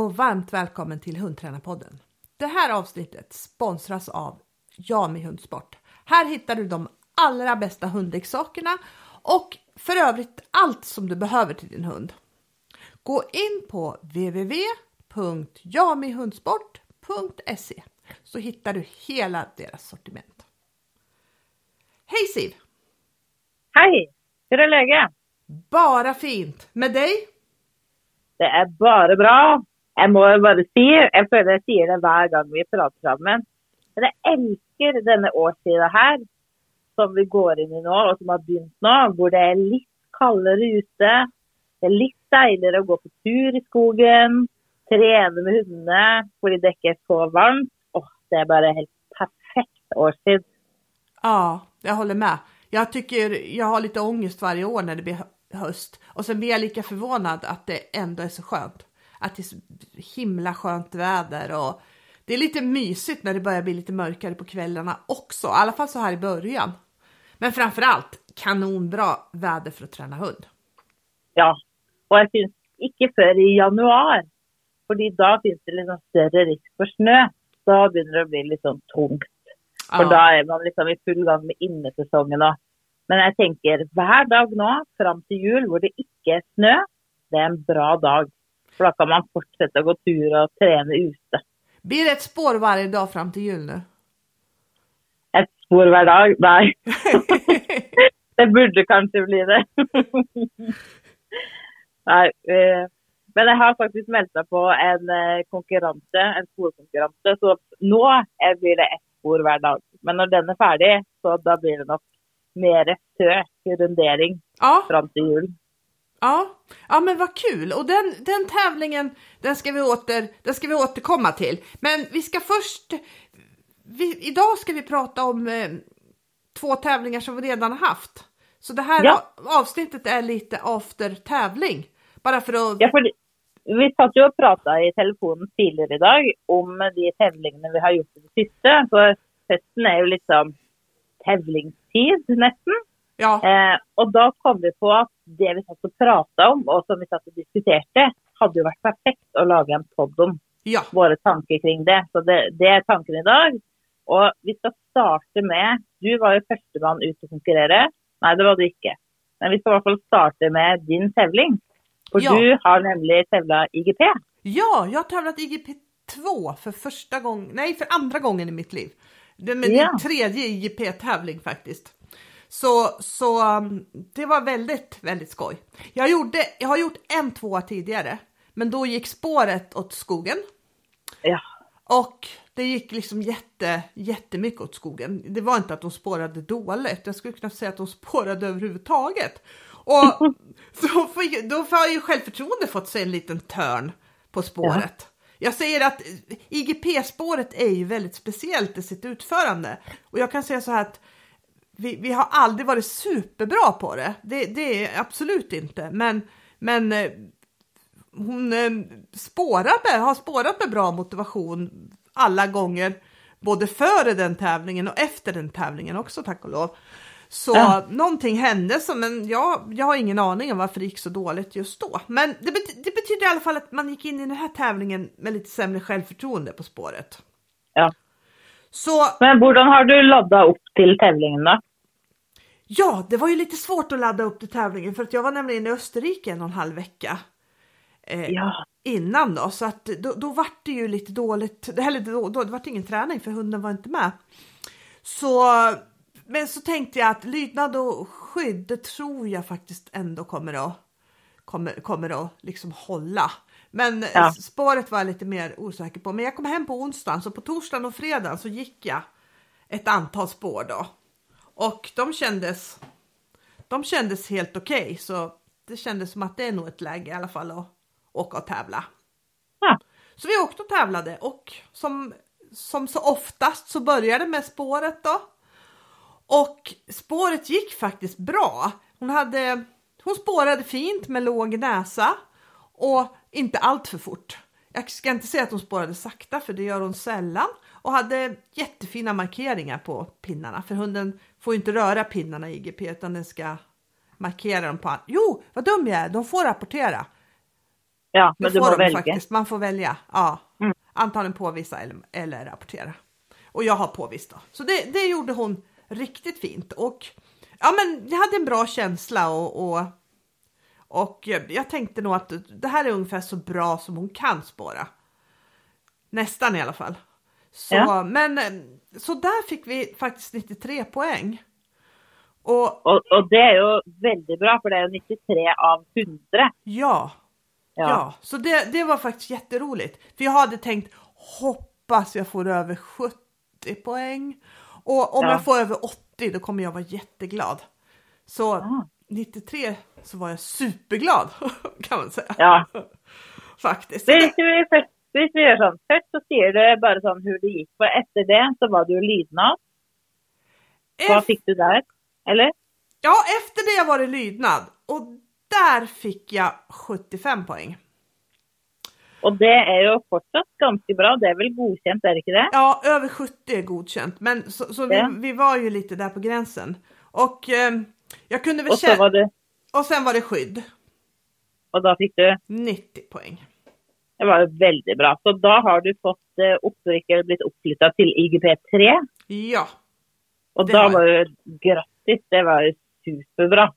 Och varmt välkommen till Hundtränarpodden. Det här avsnittet sponsras av Jami Hundsport. Här hittar du de allra bästa hundleksakerna och för övrigt allt som du behöver till din hund. Gå in på www.jamihundsport.se så hittar du hela deras sortiment. Hej Siv! Hej! Hur är läget? Bara fint! Med dig? Det är bara bra. Jag må bara säga, jag føler jag säger det varje gång vi pratar sammen, men jag älskar denne årstiden her som vi går in i nu och som har begynt nu, hvor det är lite kallare ute. Det er lite deiligere att gå på tur i skogen, träna med hundarna, för det inte er så varmt. Åh, det är bara helt perfekt årstid. Ja, jag håller med. Jag tycker jag har lite ångest varje år när det blir höst och sen blir jag lika förvånad att det ändå är så skönt. Att det är så himla skönt väder och det är lite mysigt när det börjar bli lite mörkare på kvällarna också, i alla fall så här i början. Men framför allt kanonbra väder för att träna hund. Ja, och jag syns inte för i januari, för då finns det lite större risk för snö. Då börjar det bli lite tungt. För ja. då är man liksom i full gång med innesäsongen. Men jag tänker varje dag nu fram till jul, där det inte är snö, det är en bra dag. För då kan man fortsätta gå tur och träna ute. Blir det ett spår varje dag fram till jul nu? Ett spår varje dag? Nej. det borde kanske bli det. Nej, eh, men jag har faktiskt mält mig på en eh, konkurrens, en sporkonkurrens, så nu blir det ett spår varje dag. Men när den är färdig, så då blir det nog mer sök, rundering, ja. fram till jul. Ja, ja men vad kul och den, den tävlingen den ska, vi åter, den ska vi återkomma till. Men vi ska först, vi, idag ska vi prata om eh, två tävlingar som vi redan har haft. Så det här ja. avsnittet är lite after tävling. Bara för att... Ja, för vi satt ju och pratade i telefonen tidigare idag om de tävlingarna vi har gjort i det sista. För hösten är ju liksom tävlingstid nästan. Ja. Eh, och då kom vi på att det vi satt och pratade om och som vi satt och diskuterade hade ju varit perfekt att laga en podd om. Ja. Våra tankar kring det. Så det, det är tanken idag. Och vi ska starta med, du var ju första man ut och konkurrera. Nej, det var du inte. Men vi ska i alla fall starta med din tävling. För ja. du har nämligen tävlat IGP. Ja, jag har tävlat IGP 2 för första gången, nej för andra gången i mitt liv. Det är min ja. tredje IGP-tävling faktiskt. Så, så um, det var väldigt, väldigt skoj. Jag, gjorde, jag har gjort en tvåa tidigare, men då gick spåret åt skogen. Ja. Och det gick liksom jätte, jättemycket åt skogen. Det var inte att de spårade dåligt. Jag skulle kunna säga att de spårade överhuvudtaget. Och då har ju självförtroende fått sig en liten törn på spåret. Ja. Jag säger att IGP-spåret är ju väldigt speciellt i sitt utförande. Och jag kan säga så här att vi, vi har aldrig varit superbra på det. Det, det är absolut inte. Men, men eh, hon eh, spårade, har spårat med bra motivation alla gånger. Både före den tävlingen och efter den tävlingen också tack och lov. Så ja. någonting hände som, men jag, jag har ingen aning om varför det gick så dåligt just då. Men det, bet det betyder i alla fall att man gick in i den här tävlingen med lite sämre självförtroende på spåret. Ja. Så, men hur har du laddat upp till tävlingen då? Ja, det var ju lite svårt att ladda upp till tävlingen för att jag var nämligen i Österrike en och en halv vecka. Eh, ja. Innan då, så att då, då vart det ju lite dåligt. Eller då, då, det vart ingen träning för hunden var inte med. Så men så tänkte jag att lydnad och skydd, det tror jag faktiskt ändå kommer att, kommer, kommer att liksom hålla. Men ja. spåret var jag lite mer osäker på. Men jag kom hem på onsdagen, så på torsdagen och fredagen så gick jag ett antal spår då. Och de kändes, de kändes helt okej, okay, så det kändes som att det är nog ett läge i alla fall att åka och tävla. Ja. Så vi åkte och tävlade och som, som så oftast så började med spåret då. Och spåret gick faktiskt bra. Hon, hade, hon spårade fint med låg näsa och inte allt för fort. Jag ska inte säga att hon spårade sakta för det gör hon sällan och hade jättefina markeringar på pinnarna för hunden får inte röra pinnarna i IGP utan den ska markera dem på. Jo, vad dum jag är, de får rapportera. Ja, men det du får välja. faktiskt. Man får välja. Ja. Mm. Antagligen påvisa eller, eller rapportera. Och jag har påvisat. då. Så det, det gjorde hon riktigt fint. Och ja, men jag hade en bra känsla och, och, och jag tänkte nog att det här är ungefär så bra som hon kan spåra. Nästan i alla fall. Så, Ja. men, så där fick vi faktiskt 93 poäng. Och Och, och det är ju väldigt bra för det är ju 93 av 100. ja, Ja. Ja, så det, det var faktiskt jätteroligt. För jag hade tänkt hoppas jag får över 70 poäng. Och om Ja. jag får över 80 då kommer jag vara jätteglad. Så Ah. 93 så var jag superglad kan man säga. ja. Faktiskt. Vi, først, hvis vi gjør sånn, først så sier du bare sånn hvor det gikk. For etter det så var du jo lydnad. Hva Ef- fikk du der? Eller? ja, efter det var det lydnad och där fick jag 75 poäng. Og det er jo fortsatt ganske bra. Det er vel godkjent, er det ikke det? Ja, över 70 är godkänt, men så, så Ja. vi, vi var ju lite där på gränsen. Och eh, jag kunde väl känna, var du och sen var det skydd, Og da fikk du 90 poäng. Det var jo veldig bra. Så da har du fått eh, opprykk eller blitt oppflytta til IGP3. Ja, Og Det da har var jo grattis. Det var jo superbra.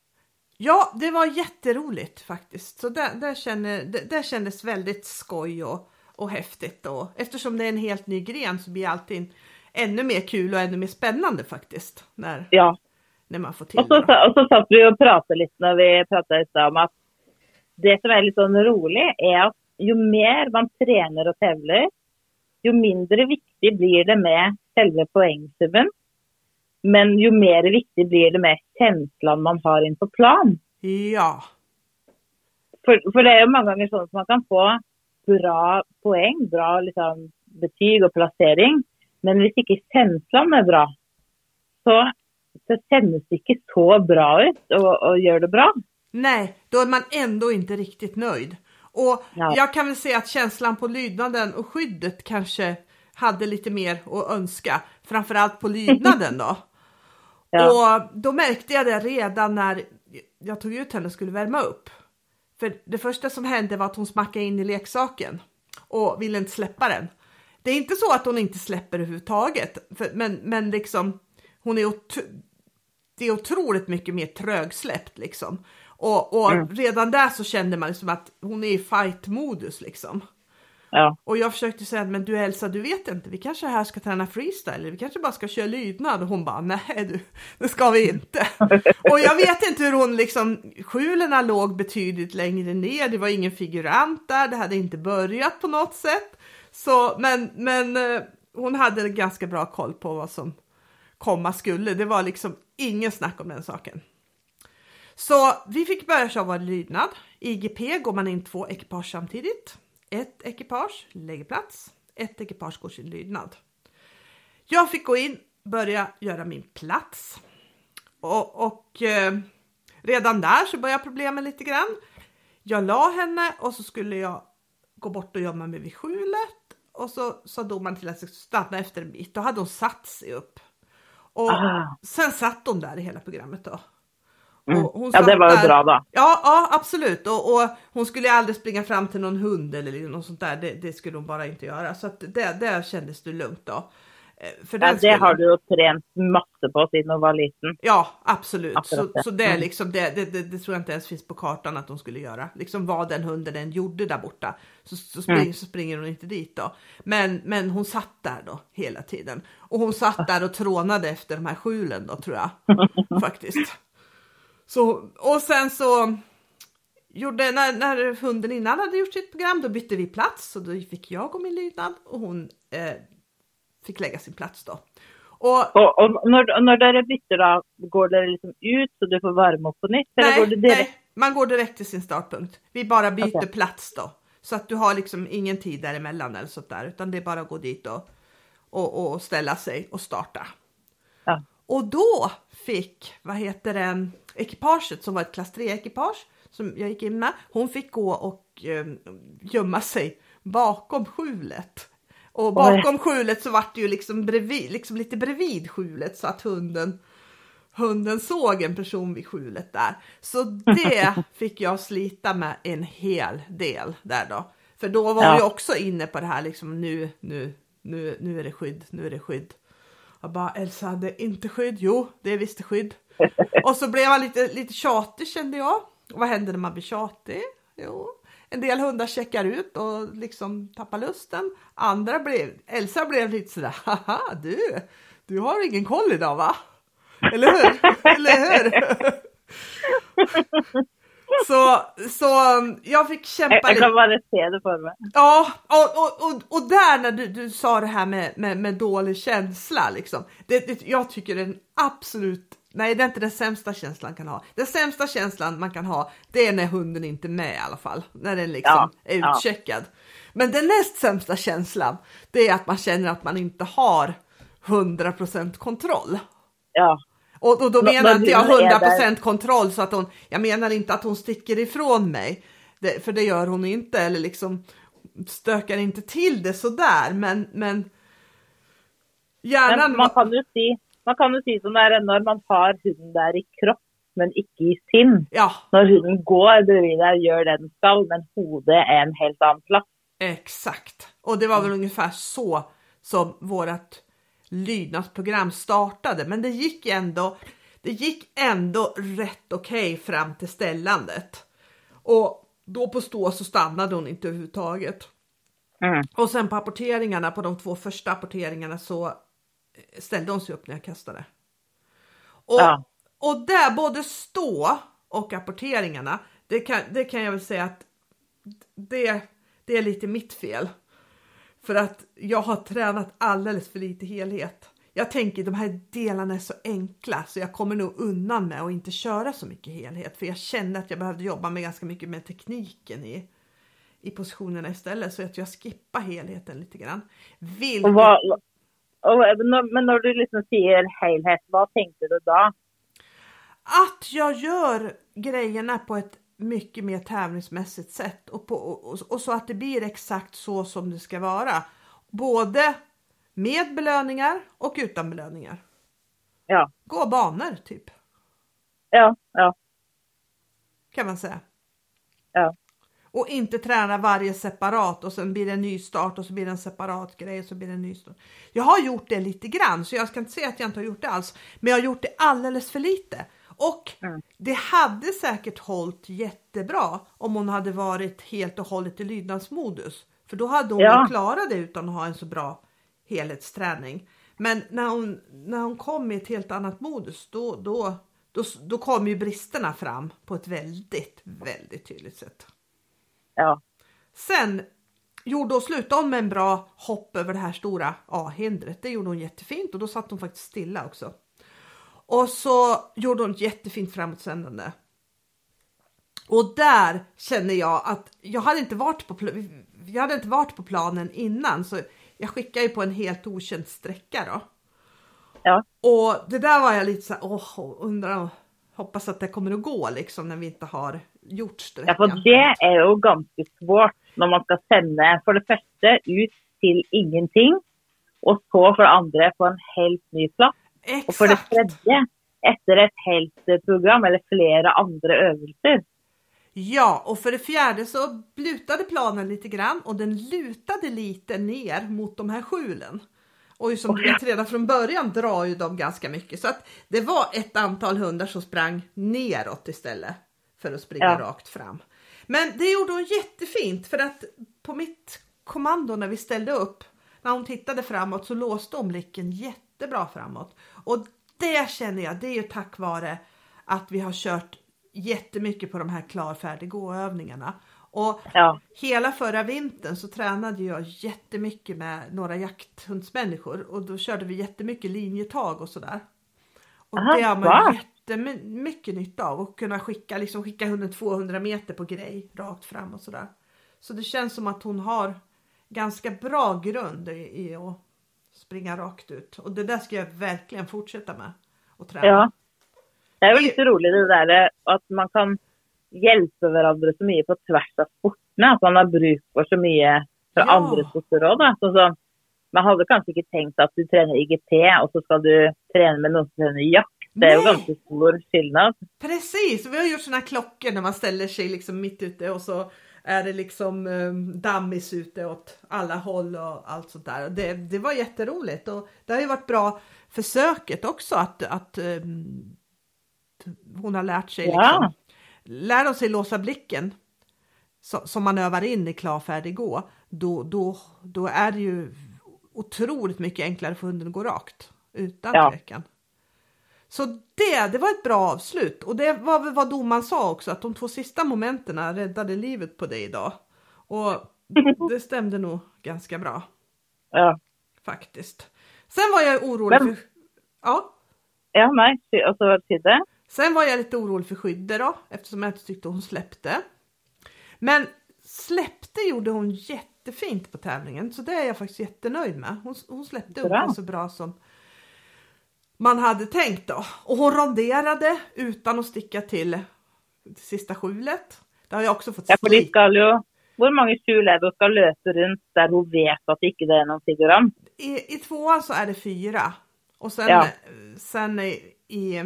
ja, det var jätteroligt faktiskt. Så där, där, känner, det, där kändes väldigt skoj och, och häftigt. Och eftersom det är en helt ny gren så blir allting ännu mer kul och ännu mer spännande faktiskt. När, Ja. när man får till Og så, det. og så satt vi og pratet litt når vi stad om at det som er litt sånn rolig, er at jo mer man trener og tevler, jo mindre viktig blir det med selve poengsummen. Men jo mer viktig blir det med känslene man har inn på plan. Ja, For, for det er jo mange ganger sånn at man kan få bra poeng, bra liksom, betyg og plassering, men hvis ikke känslene er bra, så, så kjennes det ikke så bra ut å, å gjøre det bra. nej, då är man ändå inte riktigt nöjd. Och Ja. jag kan väl säga att känslan på lydnaden och skyddet kanske hade lite mer att önska. Framförallt på lydnaden då. Ja. Och då märkte jag det redan när jag tog ut henne och skulle värma upp. För det första som hände var att hon smackade in i leksaken och ville inte släppa den. Det är inte så att hon inte släpper överhuvudtaget, för, men, men liksom hon är det är otroligt mycket mer trögsläppt liksom. Och, och Mm. redan där så kände man liksom att hon är i fight-modus liksom. Ja. Och jag försökte säga, men du Elsa, du vet inte, vi kanske här ska träna freestyle, vi kanske bara ska köra lydnad. Och hon bara, nej du, det ska vi inte. och jag vet inte hur hon liksom, skjulerna låg betydligt längre ner, det var ingen figurant där, det hade inte börjat på något sätt. Så, men, men eh, hon hade ganska bra koll på vad som komma skulle. Det var liksom ingen snack om den saken. Så vi fick börja köra lydnad. I IGP går man in två ekipage samtidigt. Ett ekipage lägger plats, ett ekipage går sin lydnad. Jag fick gå in, börja göra min plats. Och, och eh, redan där så började problemen lite grann. Jag la henne och så skulle jag gå bort och gömma mig vid skjulet. Och så sa domaren till att jag skulle stanna efter en bit. Då hade hon satt sig upp. Och Ah. sen satt hon där i hela programmet då. Mm. Hon Ja, det var ju där- bra då. Ja, ja absolut. Och, och hon skulle aldrig springa fram till någon hund eller något sånt där. Det, det skulle hon bara inte göra. Så att det, det kändes du lugnt då. Eh, För Ja, det skulle- har du jo trent masse på siden du var liten. Ja, absolut. Akkurat Så, det. så det, är Mm. liksom, det, det, det, det tror jag inte ens finns på kartan att de skulle göra. Liksom vad den hunden än gjorde där borta så, så, spring, Mm. så springer hon inte dit då. Men, men hon satt där då hela tiden. Och hon satt där och trånade efter de här skjulen då tror jag. faktiskt. Så, och sen så gjorde, när, när hunden innan hade gjort sitt program då bytte vi plats och då fick jag och min lydnad och hon eh, fick lägga sin plats då. Och Og, og når, når dere bytter, da, går dere liksom ut så du får varme opp på nytt? Eller går Nej, nej, man går direkt till sin startpunkt. Vi bara byter Okej. plats då. Så att du har liksom ingen tid däremellan eller sånt där. Utan det är bara att gå dit och, och, och ställa sig och starta. Ja. Och då fick, vad heter det, ekipaget som var ett klass 3-ekipage som jag gick in med. Hon fick gå och eh, gömma sig bakom skjulet. Och bakom skjulet så vart det ju liksom, bredvid, liksom lite bredvid skjulet så att hunden hunden såg en person vid skjulet där. Så det fick jag slita med en hel del där då. För då var ja. jag också inne på det här liksom nu, nu, nu, nu är det skydd, nu är det skydd. Jag bara Elsa, det är inte skydd. Jo, det är visst skydd. Och så blev jag lite, lite tjatig kände jag. Och vad händer när man blir tjatig? Jo, en del hundar checkar ut och liksom tappar lusten. Andra blev, Elsa blev lite sådär, haha du, du har ingen koll idag va? Eller hur? Eller hur? Så, så jag fick kämpa Jag, jag kan bara se det för mig. Ja, och, och, och, och där när du, du sa det här med, med, med dålig känsla liksom. Det, det, jag tycker den absolut Nej, det är inte den sämsta känslan man kan ha. Den sämsta känslan man kan ha, det är när hunden inte är med i alla fall. När den liksom ja, är utcheckad. Ja. Men den näst sämsta känslan, det är att man känner att man inte har 100% kontroll. Ja. Och, och då menar inte jag 100% kontroll så att hon, jag menar inte att hon sticker ifrån mig. Det, för det gör hon inte eller liksom stökar inte till det sådär men, men hjärnan... Men man kan ju se, man kan ju se som det är när man har hunden där i kropp men inte i sin. Ja. När hunden går bredvid där gör det den ska men hodet är en helt annan plats. Exakt. Och det var väl ungefär så som vårat lydnadsprogram startade. Men det gick ändå, det gick ändå rätt okej okay fram till ställandet. Och då på stå så stannade hon inte överhuvudtaget. Mm. Och sen på apporteringarna, på de två första apporteringarna så ställde hon sig upp när jag kastade. Och, ja. och där både stå och apporteringarna, det kan, det kan jag väl säga att det, det är lite mitt fel. För att jag har tränat alldeles för lite helhet. Jag tänker de här delarna är så enkla så jag kommer nog undan med att inte köra så mycket helhet. För jag kände att jag behövde jobba med ganska mycket med tekniken i, i positionerna istället. Så att jag skippar helheten lite grann. Vilket... Vad, men när du liksom säger helhet, vad tänkte du då? Att jag gör grejerna på ett mycket mer tävlingsmässigt sätt och, på, och, och, så att det blir exakt så som det ska vara. Både med belöningar och utan belöningar. Ja. Gå banor typ. Ja, ja. Kan man säga. Ja. Och inte träna varje separat och sen blir det en ny start och så blir det en separat grej och så blir det en ny start. Jag har gjort det lite grann så jag ska inte säga att jag inte har gjort det alls. Men jag har gjort det alldeles för lite. Och mm. det hade säkert hållit jättebra om hon hade varit helt och hållet i lydnadsmodus. För då hade hon ja. klarat det utan att ha en så bra helhetsträning. Men när hon, när hon kom i ett helt annat modus då, då, då, då kom ju bristerna fram på ett väldigt, väldigt tydligt sätt. Ja. Sen gjorde hon, hon med en bra hopp över det här stora A-hindret. Det gjorde hon jättefint och då satt hon faktiskt stilla också. Och så gjorde hon ett jättefint framåtsändande. Och där känner jag att jag hade inte varit på, jag hade inte varit på planen innan så jag skickade ju på en helt okänd sträcka då. Ja. Och det där var jag lite så här, åh, undrar, hoppas att det kommer att gå liksom när vi inte har gjort sträckan. Ja, för det är ju ganska svårt när man ska sända för det första ut till ingenting och så för det andra på en helt ny plats. Exakt. Och för det tredje, efter ett helt program eller flera andra övningar. Ja, och för det fjärde så lutade planen lite grann och den lutade lite ner mot de här skjulen. Och som du vet redan från början drar ju de ganska mycket så att det var ett antal hundar som sprang neråt istället för att springa ja. rakt fram. Men det gjorde hon jättefint för att på mitt kommando när vi ställde upp när hon tittade framåt så låste hon blicken jättebra framåt. Och det känner jag, det är ju tack vare att vi har kört jättemycket på de här klar färdig gå övningarna. Och ja. hela förra vintern så tränade jag jättemycket med några jakthundsmänniskor och då körde vi jättemycket linjetag och sådär. Och Aha, det har man va? Jättemycket nytta av att kunna skicka, liksom skicka hunden 200 meter på grej rakt fram och sådär. Så det känns som att hon har ganska bra grund i, i att springa rakt ut och det där ska jag verkligen fortsätta med och träna. Ja. Det är väl lite roligt det där att man kan hjälpa varandra så mycket på tvärs av sporterna. Att man har bruk för så mycket för ja. andra sporter också. Alltså, man hade kanske inte tänkt att du tränar IGP och så ska du träna med någon som tränar jakt. Det är ju Nej. ganska stor skillnad. Precis, vi har gjort här klockor när man ställer sig liksom mitt ute och så är det liksom um, dammis ute åt alla håll och allt sånt där. Det, det var jätteroligt och det har ju varit bra för söket också att, att ehm, hon har lärt sig Ja. liksom, lär de sig låsa blicken så, som man övar in i klar, färdig, gå, då, då, då är det ju otroligt mycket enklare för hunden att gå rakt utan Ja. tvekan. Så det, det var ett bra avslut och det var väl vad domaren sa också att de två sista momenten räddade livet på dig idag. Och det stämde nog ganska bra Ja. faktiskt. Sen var jag orolig Men- för, ja, Ja, nej, alltså si det. sen var jag lite orolig för skyddet då eftersom jag inte tyckte hon släppte. Men släppte gjorde hon jättefint på tävlingen så det är jag faktiskt jättenöjd med. Hon, hon släppte Bra. ungefär så bra som man hade tänkt då. Och hon ronderade utan att sticka till sista skjulet. Det har jag också fått Ja, for de slit. skal jo Hvor mange skjuleder skal løpe rundt der hun vet at det ikke er noen figurant? I, I tvåan så är det fyra. Och sen, Ja. sen i, i,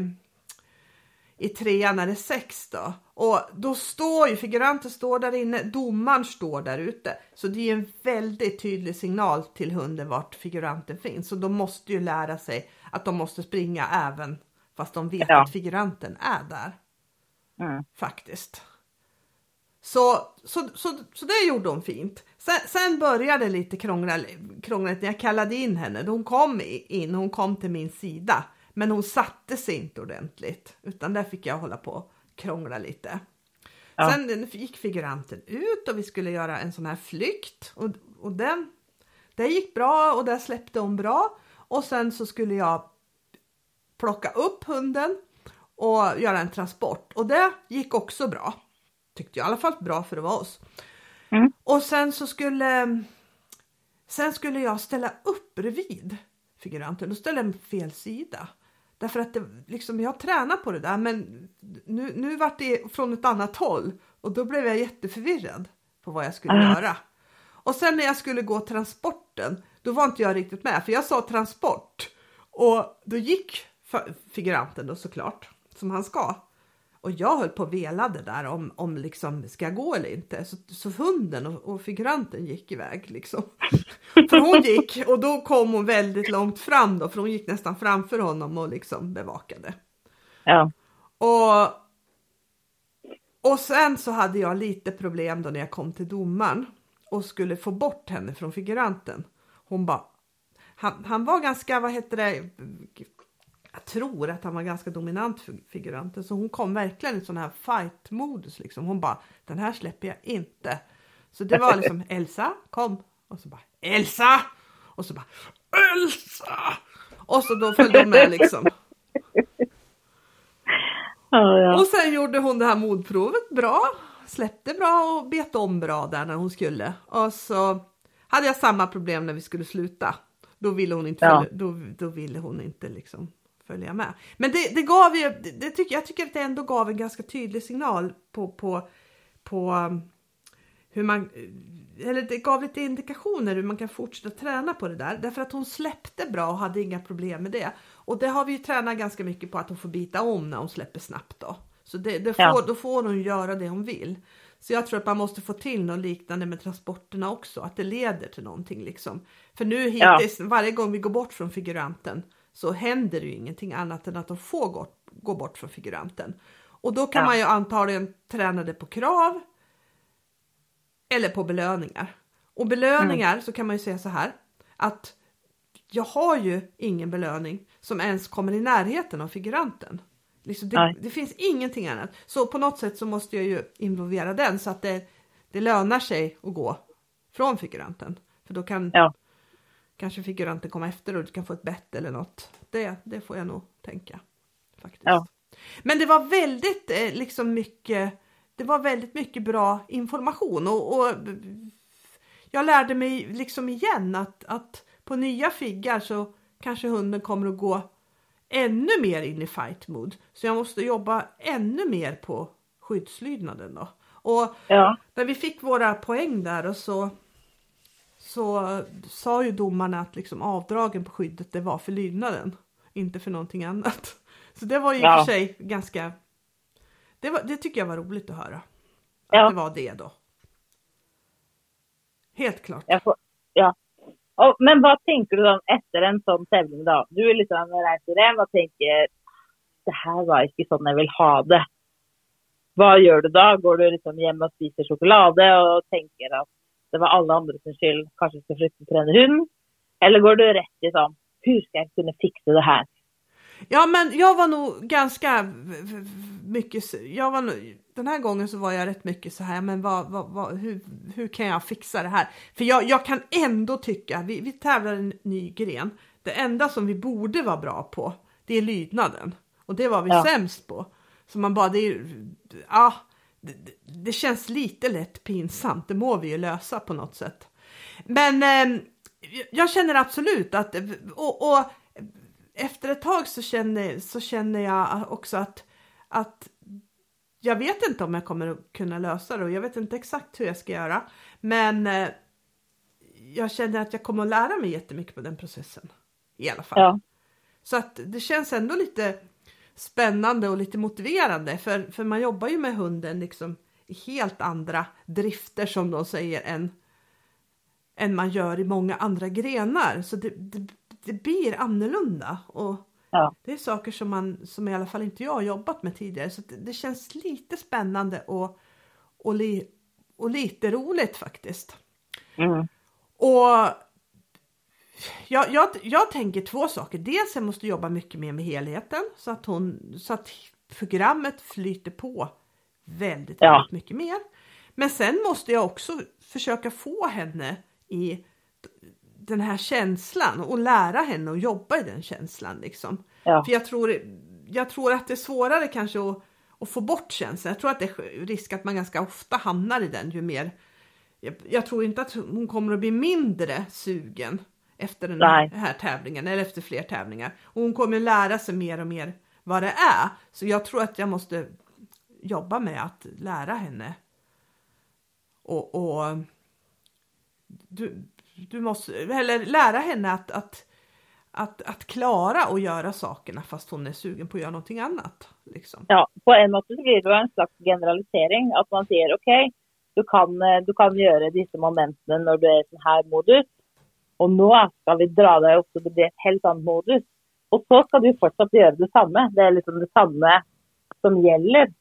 i trean är det sex då. Och då står ju figuranten står där inne, domaren står där ute. Så det är en väldigt tydlig signal till hunden vart figuranten finns. Så de måste ju lära sig att de måste springa även fast de vet Ja. att figuranten är där. Mm. Faktiskt. Så, så, så, så det gjorde hon fint. Sen, sen började lite krångla, krångligt när jag kallade in henne. Hon kom in, hon kom till min sida. Men hon satte sig inte ordentligt. Utan där fick jag hålla på och krångla lite. Ja. Sen gick figuranten ut och vi skulle göra en sån här flykt. Och, och den, det gick bra och där släppte hon bra. Och sen så skulle jag plocka upp hunden och göra en transport. Och det gick också bra. Tyckte jag i alla fall bra för att vara oss. Mm. Och sen så skulle sen skulle jag ställa upp bredvid figuranten. Då ställde jag fel sida. Därför att det, liksom, jag tränar på det där men nu, nu vart det från ett annat håll och då blev jag jätteförvirrad på vad jag skulle Ah. göra. Och sen när jag skulle gå transporten, då var inte jag riktigt med för jag sa transport och då gick figuranten då såklart som han ska. Och jag höll på och velade där om, om liksom, ska jag gå eller inte? Så, så hunden och, och figuranten gick iväg liksom. För hon gick och då kom hon väldigt långt fram då, för hon gick nästan framför honom och liksom bevakade. Ja. Och, och sen så hade jag lite problem då när jag kom till domaren och skulle få bort henne från figuranten. Hon bara, han, han var ganska, vad heter det, jag tror att han var ganska dominant för figuranten så hon kom verkligen i sån här fight-modus liksom. Hon bara, den här släpper jag inte. Så det var liksom Elsa, kom. Och så bara, Elsa! Och så bara, Elsa! Och så då följde hon med liksom. Ja, ja. Och sen gjorde hon det här modprovet bra, släppte bra och bet om bra där när hon skulle. Och så hade jag samma problem när vi skulle sluta. Då ville hon inte, Ja. följa, då, då ville hon inte liksom följa med. Men det, det gav ju, det, det tycker, jag tycker att det ändå gav en ganska tydlig signal på, på, på um, hur man, eller det gav lite indikationer hur man kan fortsätta träna på det där. Därför att hon släppte bra och hade inga problem med det. Och det har vi ju tränat ganska mycket på att hon får bita om när hon släpper snabbt då. Så det, det får, Ja. då får hon göra det hon vill. Så jag tror att man måste få till något liknande med transporterna också, att det leder till någonting liksom. För nu Ja. hittills, varje gång vi går bort från figuranten så händer det ju ingenting annat än att de får gå, gå bort från figuranten. Och då kan Ja. man ju antagligen träna det på krav eller på belöningar. Och belöningar Mm. så kan man ju säga så här att jag har ju ingen belöning som ens kommer i närheten av figuranten. Liksom det, det finns ingenting annat. Så på något sätt så måste jag ju involvera den så att det, det lönar sig att gå från figuranten. För då kan Ja. kanske figuranten komma efter och du kan få ett bett eller något. Det, det får jag nog tänka. Faktiskt. Ja. Men det var väldigt eh, liksom mycket det var väldigt mycket bra information och, och jag lärde mig liksom igen att, att på nya figgar så kanske hunden kommer att gå ännu mer in i fight mode. Så jag måste jobba ännu mer på skyddslydnaden då. Och Ja. när vi fick våra poäng där och så, så sa ju domarna att liksom avdragen på skyddet det var för lydnaden, inte för någonting annat. Så det var ju i och Ja. för sig ganska, det, var, det tycker jag var roligt att höra. Att Ja. det var det då. Helt klart. Får, ja. Och, men vad tänker du da efter en sån tävling, då? Du är liksom reiser hjem tänker tenker det här var inte så jag vill ha det. Vad gör du då? Går du liksom hem och spiser choklad och tänker att det var alla andra sin skyld, kanske ska flytta till hund? Eller går du rätt i sånn Hur ska jag kunna fixa det här? Ja men jag var nog ganska mycket, jag var nog, den här gången så var jag rätt mycket så här, men vad, vad, vad, hur, hur kan jag fixa det här? För jag, jag kan ändå tycka, vi, vi tävlar en ny gren, det enda som vi borde vara bra på, det är lydnaden. Och det var vi Ja. sämst på. Så man bara, det är ja, det- det känns lite lätt pinsamt, det må vi ju lösa på något sätt. Men eh, jag känner absolut att, och, och efter ett tag så känner, så känner jag också att, att jag vet inte om jag kommer att kunna lösa det och jag vet inte exakt hur jag ska göra. Men eh, jag känner att jag kommer att lära mig jättemycket på den processen. I alla fall. Ja. Så att det känns ändå lite spännande och lite motiverande för, för man jobbar ju med hunden liksom i helt andra drifter som de säger än, än man gör i många andra grenar. Så det, det, det blir annorlunda och Ja. det är saker som, man, som i alla fall inte jag har jobbat med tidigare. Så det, det känns lite spännande och, och, li, och lite roligt faktiskt. Mm. Och jag, jag, jag tänker två saker. Dels jag måste jobba mycket mer med helheten så att, hon, så att programmet flyter på väldigt, Ja. väldigt mycket mer. Men sen måste jag också försöka få henne i den här känslan och lära henne att jobba i den känslan. Liksom. Ja. För jag tror, jag tror att det är svårare kanske att, att få bort känslan. Jag tror att det är risk att man ganska ofta hamnar i den ju mer jag, jag tror inte att hon kommer att bli mindre sugen efter den Nej. här tävlingen eller efter fler tävlingar. Och hon kommer lära sig mer och mer vad det är. Så jag tror att jag måste jobba med att lära henne. Och, och du, du måste, eller lära henne att, att, att, att klara och göra sakerna fast hon är sugen på att göra någonting annat. Liksom. Ja, på en måte så blir det en slags generalisering. At man sier OK, du kan, eh, du kan gjøre disse momentene når du er i sånn her modus. Og nå skal vi dra deg opp så det blir et helt annet modus. Og så skal du fortsatt gjøre det samme. Det er liksom det samme som gjelder.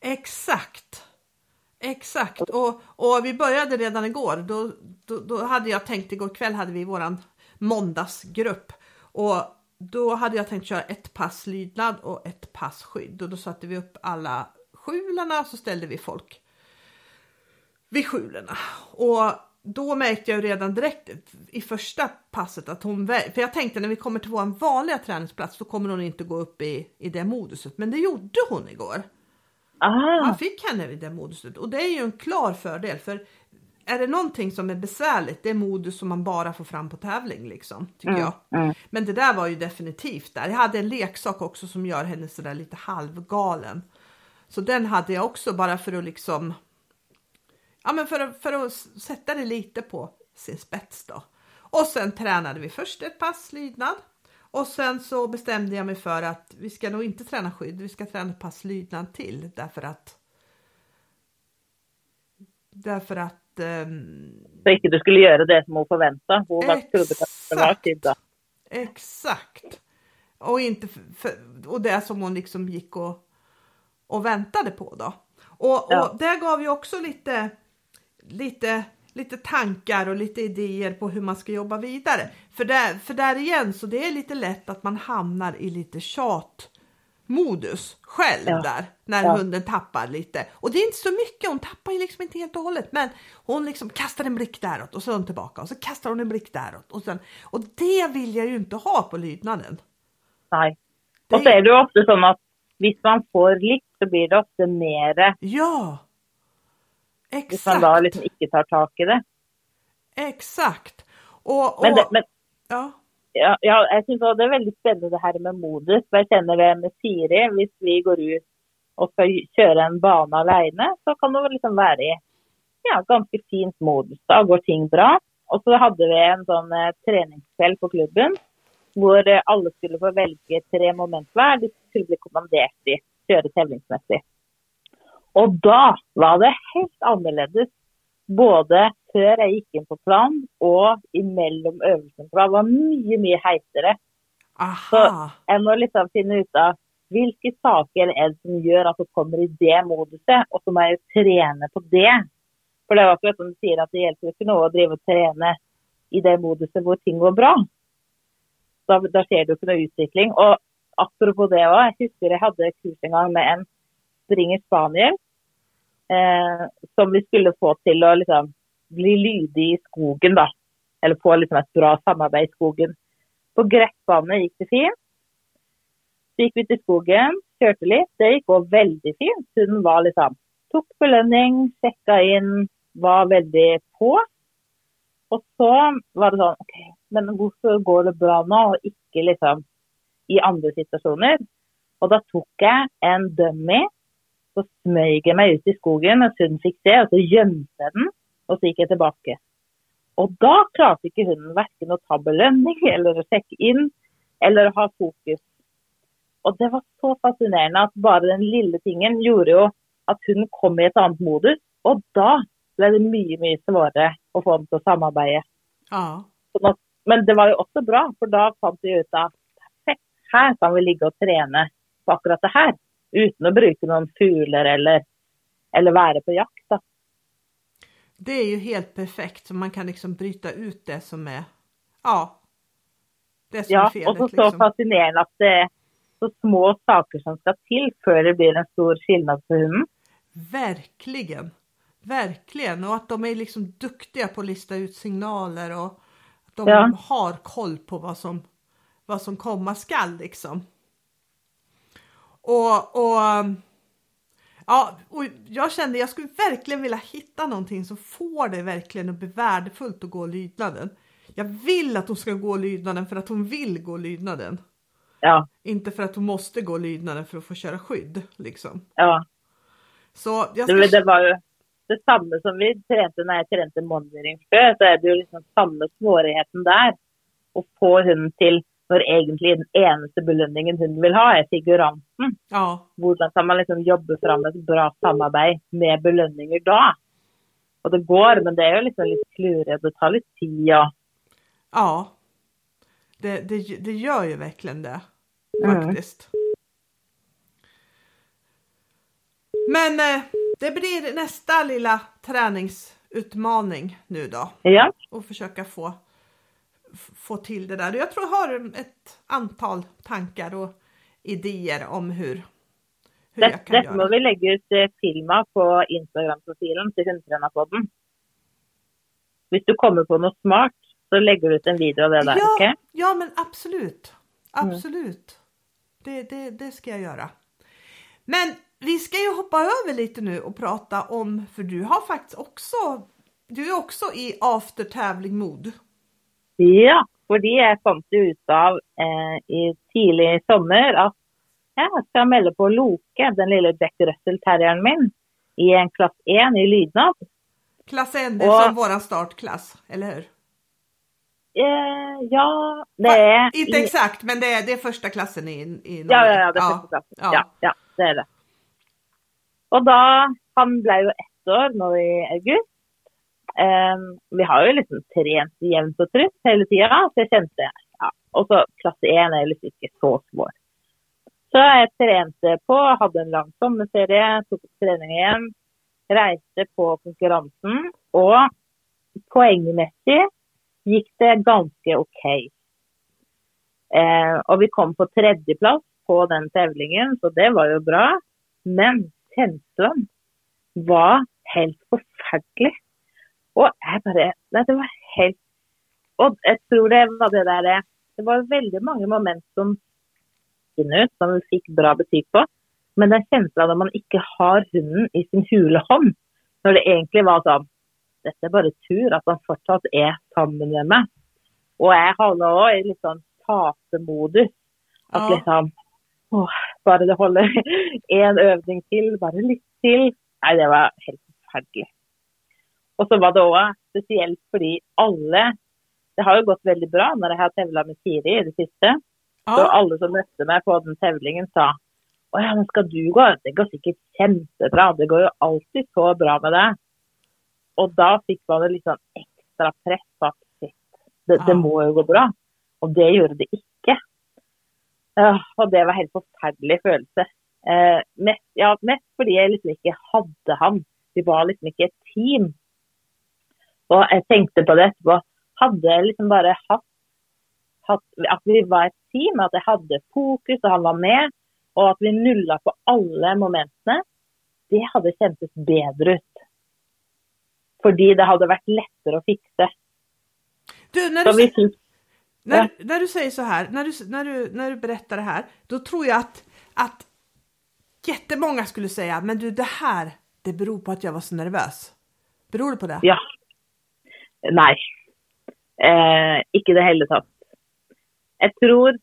Exakt. Exakt. Och, och vi började redan igår. Då, då, då hade jag tänkt, igår kväll hade vi våran måndagsgrupp. Och då hade jag tänkt köra ett pass lydnad och ett pass skydd. Och då satte vi upp alla skjularna och så ställde vi folk vid skjulorna. Och då märkte jag redan direkt i första passet att hon, för jag tänkte när vi kommer till vår vanliga träningsplats då kommer hon inte gå upp i, i det moduset. Men det gjorde hon igår. Ah, Han fick henne i det moduset och det är ju en klar fördel för är det någonting som är besvärligt, det är modus som man bara får fram på tävling liksom, tycker Mm, jag. mm. Men det där var ju definitivt där. Jag hade en leksak också som gör henne sådär lite halvgalen. Så den hade jag också bara för att liksom, ja men för att, för att sätta det lite på sin spets då. Och sen tränade vi först ett pass lydnad och sen så bestämde jag mig för att vi ska nog inte träna skydd, vi ska träna ett pass lydnad till därför att Därför att ehm, så ikke du skulle gjøre det som. Hun var trodde Exakt. det. Exakt. Och, inte för, och det som hon liksom gick och, och väntade på då. Och, Ja. och där gav ju också lite, lite, lite tankar och lite idéer på hur man ska jobba vidare. För där, för där igen så det är lite lätt att man hamnar i lite tjatmodus själv Ja. där när Ja. hunden tappar lite. Och det är inte så mycket, hon tappar ju liksom inte helt och hållet men hon liksom kastar en blick däråt och så är hon tillbaka och så kastar hon en blick däråt och sen och det vill jag ju inte ha på lydnaden. Nei. Det- Og så er det jo ofte sånn at hvis man får likt, så blir det ofte mer Ja, hvis man da exakt, liksom ikke tar tak i det. exakt. Och, och Men, det, men ja, ja, ja, jeg synes også det er veldig spennende det her med modus. For jeg kjenner det med Siri. Hvis vi går ut og skal kjøre en bane alene, så kan det liksom være i ja, ganske fint modus. Da går ting bra. Og så hadde vi en sånn eh, treningskveld på klubben hvor eh, alle skulle få velge tre moment hver. De skulle bli kommandert i kjøre tevlingsmessig. Og da var det helt annerledes både før jeg gikk inn på plan og imellom øvelsene. For det var mye, mye heitere. Så jeg må liksom finne ut av hvilke saker er det som gjør at du kommer i det moduset, og så må jeg jo trene på det. For det jo akkurat som du sier at det hjelper jo ikke noe å drive og trene i det moduset hvor ting går bra. Da, da skjer det jo ikke noe utvikling. Og apropos det òg, jeg husker jeg hadde kurs en gang med en springer spaniel eh, som vi skulle få till att liksom bli lydig i skogen, Då. Eller få liksom ett bra samarbete i skogen. På gressbane gick det fint. Så gick vi till skogen, körde lite. Det gick också väldigt fint. Hon var liksom tog belöning, checkade in, var väldigt på. Och så var det sånn OK, men varför går det bra nu och inte liksom i andra situationer? Och då tog jag en dummy, så smøg jeg meg ut i skogen mens hun fikk se, og så jeg den, og så gikk jeg tilbake. Og da klarte ikke hunden verken å ta belønning eller å sjekke inn, eller ha fokus. Og det var så fascinerende at bare den lille tingen gjorde jo at hun kom i et annet modus, og da ble det mye, mye svårere å få dem til å samarbeide. Ja. Men det var jo også bra, for da fant vi ut at perfekt, her kan vi ligge og trene på akkurat det her, uten å bruke noen fugler eller, eller være på jakt. Da. Det är ju helt perfekt så man kan liksom bryta ut det som är, ja, det som är Ja, felet. og så så liksom. fascinerende at det er så små saker som skal til før det blir en stor skillnad for hunden. Verkligen, verkligen och att de är liksom duktiga på att lista ut signaler och att de Ja. har koll på vad som, vad som komma skall liksom. Och, och Ja, och jag kände jag skulle verkligen vilja hitta någonting som får det verkligen att bli värdefullt att gå lydnaden. Jag vill att hon ska gå lydnaden för att hon vill gå lydnaden. Ja, Inte för att hon måste gå lydnaden för att få köra skydd liksom. ja. Så jag Det, ska... det var jo det samme som vi trente når jeg trente monitoring før. Så er det jo liksom samme svårigheten der. Å få hunden til når egentlig den eneste belønningen hunden vil ha, er figuranten. Ja, Hvordan kan man liksom jobbe fram et bra samarbeid med belønninger da? Og det går, men det er jo liksom litt klurete. Det tar litt tid. og ja. Det, det, det gör ju verkligen det. Mm. Faktiskt. Men eh, det blir nästa lilla träningsutmaning nu då. Ja, Och försöka få, få till det där. Jag tror jag har ett antal tankar och idéer om hur, hur det, jag kan dette må göra. vi legge ut eh, film av på Instagram-profilen til Hundetrenerpodden. Hvis du kommer på noe smart, så legger du ut en video av det der. Ja, ok? ja men absolut. Mm. Absolut. Det, det, det ska jag göra. Men vi ska ju hoppa över lite nu och prata om, för du har faktiskt också, du är också i after tävling mod. Ja, fordi jeg fant ut av eh, i tidlig sommer at jeg skal melde på Loke, den lille Jack Russell-terrieren min, i en klass 1 i lydnad. Klass 1, det är Och- som våran startklass, eller hur? Eh, ja, det er Inte i- exakt, men det är, det är första klassen i, i Ja, Norge. ja, ja, det er første klassen. ja. Ja, ja, det er det. Og da Han ble jo ett år nå i august. Eh, vi har jo liksom trent jevnt og trutt hele tida, så jeg kjente ja. Og så klasse 1 er liksom ikke så svår. Så jeg trente på, hadde en lang sommerferie, tok opp trening igjen. Reiste på konkurransen, og poengmessig gikk det ganske OK. Eh, og vi kom på tredjeplass på den tevlingen, så det var jo bra. Men kjenslen var helt forferdelig. Og jeg bare Nei, det var helt Og jeg tror det var det der Det var veldig mange moment som ut, som vi fikk bra betyg på. Men den kjensla når man ikke har hunden i sin hule hånd, når det egentlig var sånn Dette er bare tur at han fortsatt er sammen med meg. Og jeg havna òg i litt sånn tatemodus. At Ja. liksom åh, Bare det holder én øvning til, bare litt til. Nei, det var helt forferdelig. Og så var det òg spesielt fordi alle det har jo gått veldig bra når jeg har tevla med Siri i det siste. Så Ja, alle som møtte meg på den tevlingen sa å ja, men skal du gå? Det går sikkert kjempebra. Det går jo alltid så bra med deg. Og da fikk man et litt sånn ekstra press på at shit, det, det Ja. må jo gå bra. Og det gjorde det ikke. Ja, og det var en helt forferdelig følelse. Eh, mest, ja, mest fordi jeg liksom ikke hadde han. Vi var liksom ikke et team. Og jeg tenkte på det etterpå. Hadde jeg liksom bare hatt, hatt At vi var et team, at jeg hadde fokus, og han var med, og at vi nulla på alle momentene, det hadde kjentes bedre ut. Fordi det hadde vært lettere å fikse. du, när Så du, fikk när, när du säger så här, när du, när, du, när du berättar det här, då tror jag att, att jättemånga skulle säga, men du det här, det beror på att jag var så nervös. Beror det på det? Ja. Nei. Eh, ikke i det hele tatt. Jeg tror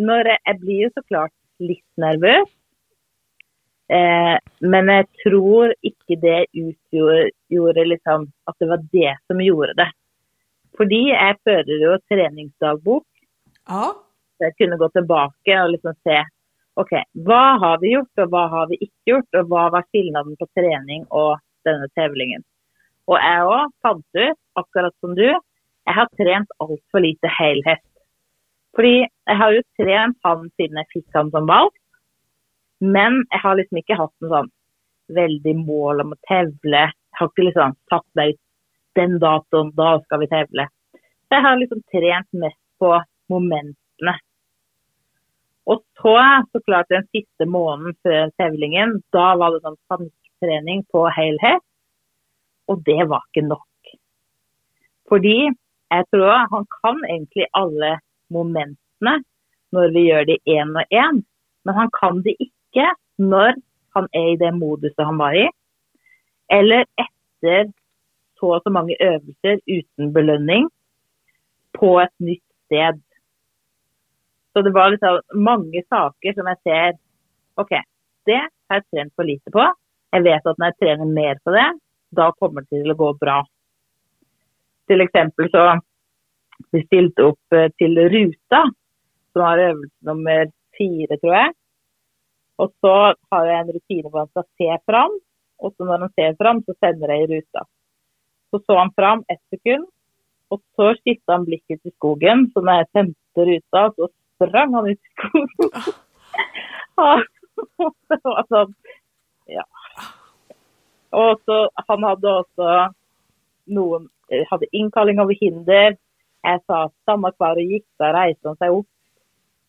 når jeg, jeg blir jo så klart litt nervøs. Eh, men jeg tror ikke det utgjorde gjorde liksom, at det var det som gjorde det. Fordi jeg fører jo treningsdagbok. Ja. Så jeg kunne gå tilbake og liksom se ok, hva har vi gjort, og hva har vi ikke gjort, og hva var skillnaden på trening og denne tevlingen. Og jeg òg fant ut, akkurat som du, jeg har trent altfor lite helhet. Fordi jeg har jo trent han siden jeg fikk han som valp, men jeg har liksom ikke hatt en sånn veldig mål om å tevle. Jeg har ikke liksom satt meg ut den datoen, da skal vi tevle. Så jeg har liksom trent mest på momentene. Og så, så klart den siste måneden før tevlingen, da var det sånn panikktrening på helhet. Og det var ikke nok. Fordi jeg tror han kan egentlig alle momentene når vi gjør det én og én, men han kan det ikke når han er i det moduset han var i, eller etter så og så mange øvelser uten belønning på et nytt sted. Så det var liksom mange saker som jeg ser OK, det har jeg trent for lite på. Jeg vet at når jeg trener mer på det, da kommer det til å gå bra. Til eksempel så vi stilte opp eh, til ruta, som har øvelse nummer fire, tror jeg. Og så har jeg en rutine hvor han skal se fram, og så når han ser fram, så sender jeg i ruta. Så så han fram ett sekund, og så skifta han blikket til skogen. Så når jeg sendte ruta, så sprang han ut i skogen. det var sånn Ja. Og så han hadde også noen Hadde innkalling over hinder. Jeg sa samme hva det gikk, da reiste han seg opp.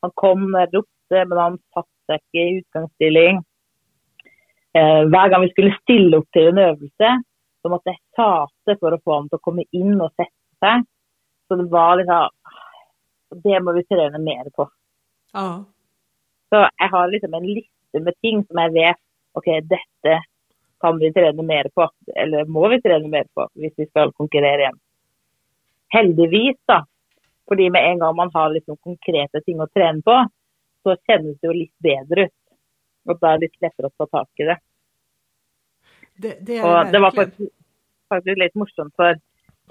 Han kom ropte, men han satte seg ikke i utgangsstilling. Eh, hver gang vi skulle stille opp til en øvelse, så måtte jeg tjate for å få han til å komme inn og sette seg. Så det var liksom Det må vi trene mer på. Ja. Så jeg har liksom en liste med ting som jeg vet OK, dette kan vi trene mer på. Eller må vi trene mer på hvis vi skal konkurrere igjen. Heldigvis, da. Fordi med en gang man har liksom konkrete ting å trene på, så kjennes det jo litt bedre ut. Og da er det litt lettere å ta tak i det. Det, det Og det var verkligen. faktisk, faktisk litt morsomt, for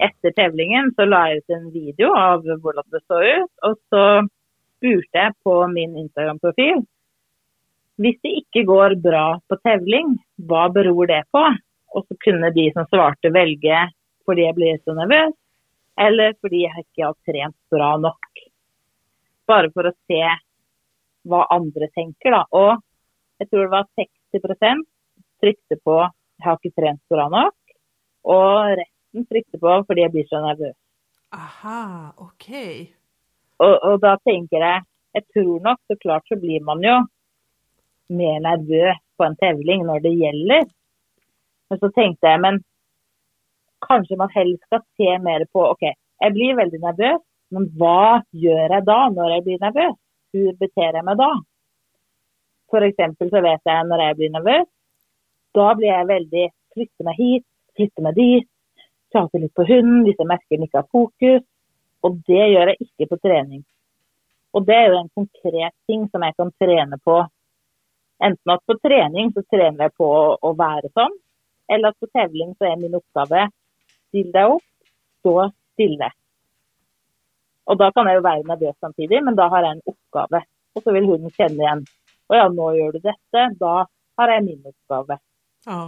etter tevlingen så la jeg ut en video av hvordan det så ut. Og så spurte jeg på min Instagram-profil hvis det ikke går bra på tevling, hva beror det på? Og så kunne de som svarte velge fordi jeg blir så nervøs, eller fordi jeg ikke har trent bra nok. Bare for å se hva andre tenker, da. Og jeg tror det var 60% trykte på jeg har ikke trent bra nok. Og resten trykte på fordi jeg blir så nervøs. Aha, okej. Og, og da tenker jeg Jeg tror nok så klart så blir man jo mer nervös på en tävling när det gäller. Men så tänkte jag, men kanske man helst ska se mer på okej, jag blir väldigt nervös, men vad gör jag då när jag blir nervös? Hur beter jag mig då? Till exempel så vet jag när jag blir nervös, då blir jag väldigt, flyttar mig hit, flyttar mig dit, pratar lite på hunden hvis märker inte har fokus. Och det gör jag inte på träning. Och det är ju en konkret ting som jag kan träna på. Enten at på trening så trener jeg på å, være sånn, eller at på tevling så er min oppgave still deg opp, stå stille. Og da kan jeg jo være nervøs samtidig, men da har jeg en oppgave. Og så vil hunden kjenne igjen. Å ja, nå gjør du dette. Da har jeg min oppgave. Ja.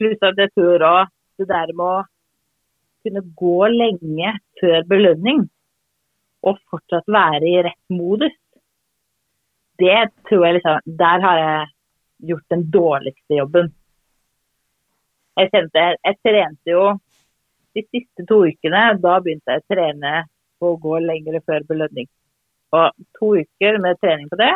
Pluss at jeg tror òg det der med å kunne gå lenge før belønning, og fortsatt være i rett modus, det tror jeg liksom Der har jeg gjort den dårligste jobben. Jeg kjente Jeg trente jo de siste to ukene. Da begynte jeg å trene på å gå lenger før belønning. Og to uker med trening på det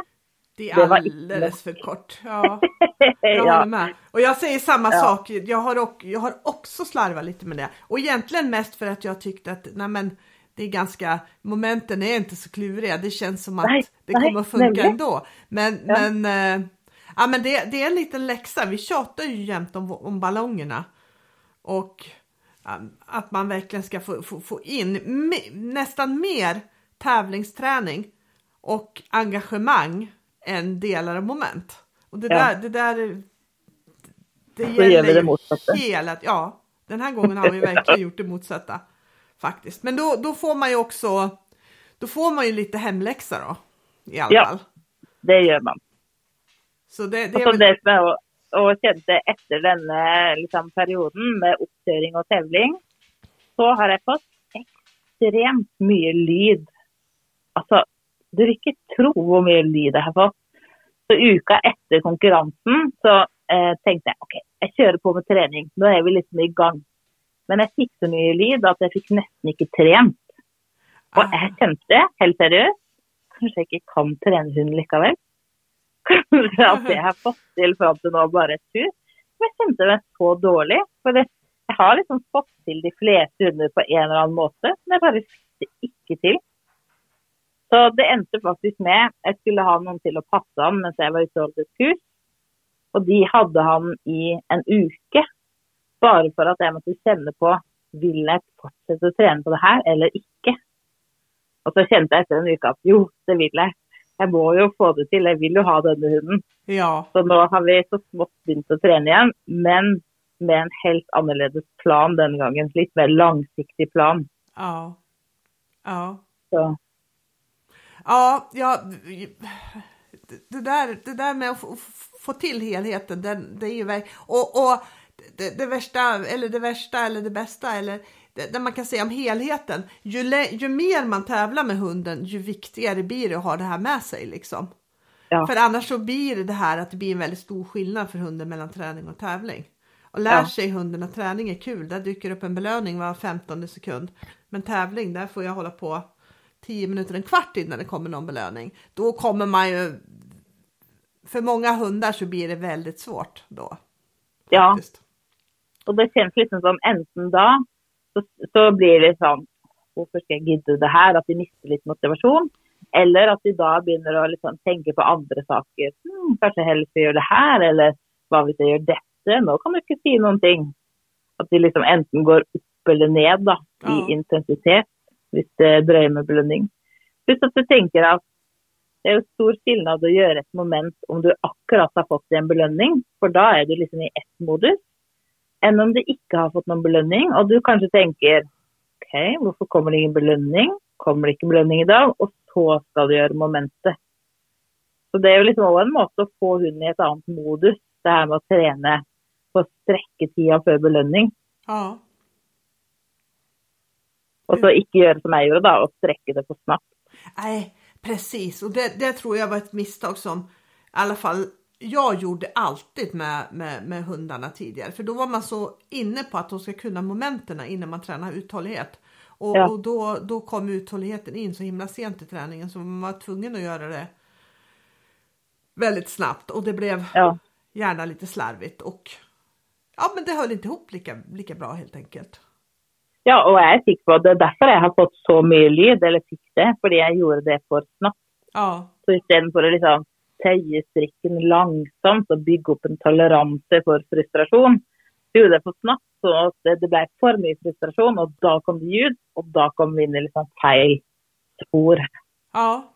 Det Det är alldeles för kort. Ja, jag ja. håller med. Och jag säger samma Ja. sak. Jag har, och, jag har också slarvat lite med det. Och egentligen mest för att jag tyckte att nej men, det är ganska, momenten är inte så kluriga. Det känns som att Nej, det nej, kommer att funka nämligen. ändå. Men, Ja. men, eh, ja, men det, det är en liten läxa. Vi tjatar ju jämt om, om ballongerna. Och ja, att man verkligen ska få, få, få in me, nästan mer tävlingsträning och engagemang än delar och moment. Och det Ja. där, det där det vi gäller det motsatta. hela, ja, den här gången har vi verkligen gjort det motsatta faktiskt. Men då, då får man ju också, då får man ju lite hemläxa då i alla Ja. fall. Det gjør man. Så det, det är väl, det som også- og kjente etter denne liksom, perioden med oppkjøring og tevling, så har jeg fått ekstremt mye lyd. Altså, du vil ikke tro hvor mye lyd jeg har fått. Så uka etter konkurransen så eh, tenkte jeg ok, jeg kjører på med trening. Nå er vi liksom i gang. Men jeg fikk så mye lyd at jeg fikk nesten ikke trent. Og jeg kjente, helt seriøst, kanskje jeg ikke kan trene hund likevel. Kanskje at jeg har fått til fram til nå bare et tur. Men jeg kjente meg så dårlig. For det, jeg har liksom fått til de fleste hunder på en eller annen måte, men jeg bare fikk det ikke til. Så det endte faktisk med jeg skulle ha noen til å passe han mens jeg var ute og holdt et kurs. Og de hadde han i en uke. Bare for at jeg måtte kjenne på vil jeg fortsette å trene på det her eller ikke. Og så kjente jeg etter en uke at jo, det vil jeg. Jeg må jo få det til, jeg vil jo ha denne hunden. ja, Så nå har vi så smått begynt å trene igjen, men med en helt annerledes plan denne gangen. Litt mer langsiktig plan. ja, ja. Så Ja, ja det, där, det där med att få, få till helheten, det, det är ju och, och det, det värsta eller det värsta eller det bästa eller det, det man kan säga om helheten. Ju, lä- ju mer man tävlar med hunden, ju viktigare blir det att ha det här med sig liksom. Ja. För annars så blir det det här att det blir en väldigt stor skillnad för hunden mellan träning och tävling. Och lär Ja. sig hunden att träning är kul, där dyker upp en belöning var 15 sekund. Men tävling, där får jag hålla på 10 minuter, en kvart innan det kommer någon belöning. Då kommer man ju... För många hundar så blir det väldigt svårt då. ja. faktiskt. Og det kjennes liksom som enten da, så, så blir det sånn Hvorfor skal jeg gidde det her? At de mister litt motivasjon. Eller at de da begynner å liksom tenke på andre saker. Hm, kanskje jeg heller skal gjøre det her, eller hva hvis jeg gjør dette? Nå kan du ikke si noen ting. At de liksom enten går opp eller ned da, i Ja. intensitet hvis det drøyer med belønning. Pluss at du tenker at det er jo stor skillnad å gjøre et moment om du akkurat har fått en belønning, for da er du liksom i ett modus, enn om du ikke har fått noen belønning, og du kanskje tenker OK, hvorfor kommer det ingen belønning? Kommer det ikke belønning i dag? Og så skal du gjøre momentet. Så det er jo liksom også en måte å få hunden i et annet modus, det her med å trene på å strekke tida før belønning. Ja, Og så ikke gjøre som jeg gjorde, da, og strekke det for snabbt. nej, precis. Och det, det tror jag var ett misstag som i alla fall jag gjorde alltid med, med, med hundarna tidigare. För då var man så inne på att de ska kunna momenten innan man tränar uthållighet. Och, Ja. och då, då kom uthålligheten in så himla sent i träningen så man var tvungen att göra det väldigt snabbt och det blev Ja. gärna lite slarvigt och ja, men det höll inte ihop lika, lika bra helt enkelt. Ja, jeg er sikker på det derfor jeg har fått så mye lyd, eller fikk det, fordi jeg gjorde det for snabbt. Ja, Så istedenfor å liksom tøye strikken langsomt og bygge opp en toleranse for frustrasjon, så gjorde det for snabbt, så at det, det ble for mye frustrasjon, og da kom det ljud, og da kom vi inn i liksom feil spor. Ja,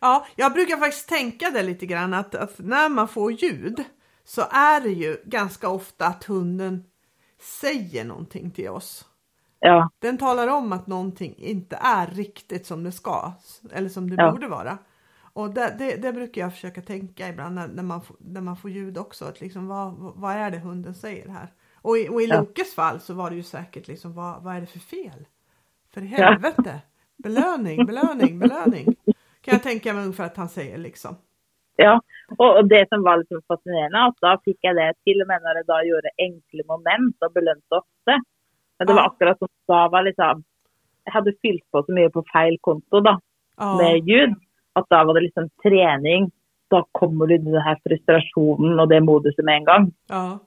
ja, jag brukar faktiskt tänka det lite grann att, att när man får ljud så är det ju ganska ofta att hunden säger någonting till oss. Ja, Den talar om att någonting inte är riktigt som det ska eller som det Ja. borde vara. Och det, det, det brukar jag försöka tänka ibland när, när, man, när man får ljud också. Att liksom, vad, vad är det hunden säger här? Och i, och i Ja. Lokes fall så var det ju säkert liksom, vad, vad är det för fel? För i Ja. helvete! Belöning, belöning, belöning. Kan jag tänka mig ungefär att han säger liksom. ja. Og det som var litt så fascinerende, at da fikk jeg det til og med når jeg da gjorde enkle moment og belønte ofte. Men det var Ja. akkurat som da var liksom Jeg hadde fylt på så mye på feil konto. Ja, med ljud. At da var det liksom trening. Da kommer du i den her frustrasjonen og det moduset med en gang. ja,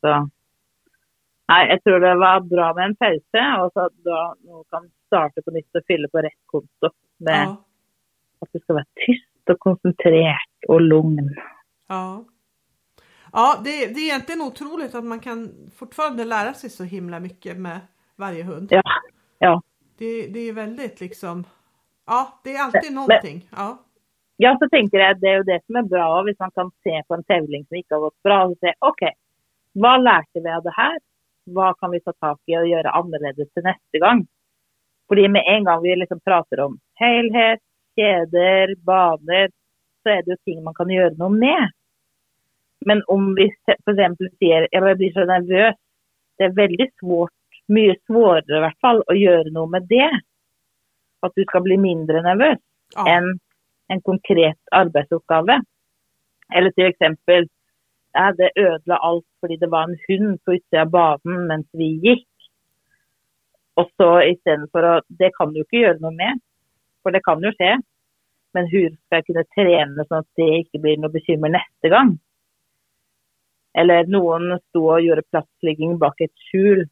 Så Nei, jeg tror det var bra med en pause, og så da nå kan starte på nytt og fylle på rett konto. Med ja, at du skal være tyst og konsentrert og lugn. ja. Ja, det, det är egentligen otroligt att man kan fortfarande lära sig så himla mycket med varje hund. Ja. Ja. Det, det är väldigt liksom, ja det är alltid någonting. Ja, Ja, så tenker jeg det er jo det som er bra hvis man kan se på en tevling som ikke har gått bra, og se OK, hva lærte vi av det her? Hva kan vi ta tak i og gjøre annerledes til neste gang? Fordi med en gang vi liksom prater om helhet, kjeder, baner, så er det jo ting man kan gjøre noe med. Men om vi f.eks. sier jeg blir så nervøs, det er veldig svårt, mye svårere i hvert fall, å gjøre noe med det. At du skal bli mindre nervøs ja, enn en konkret arbeidsoppgave. Eller til eksempel ja, det ødela alt fordi det var en hund på utsida av banen mens vi gikk. Og så istedenfor å Det kan du ikke gjøre noe med, for det kan jo skje. Men hvordan skal jeg kunne trene sånn at det ikke blir noe bekymmer neste gang? Eller noen sto og gjorde plassligging bak et skjul,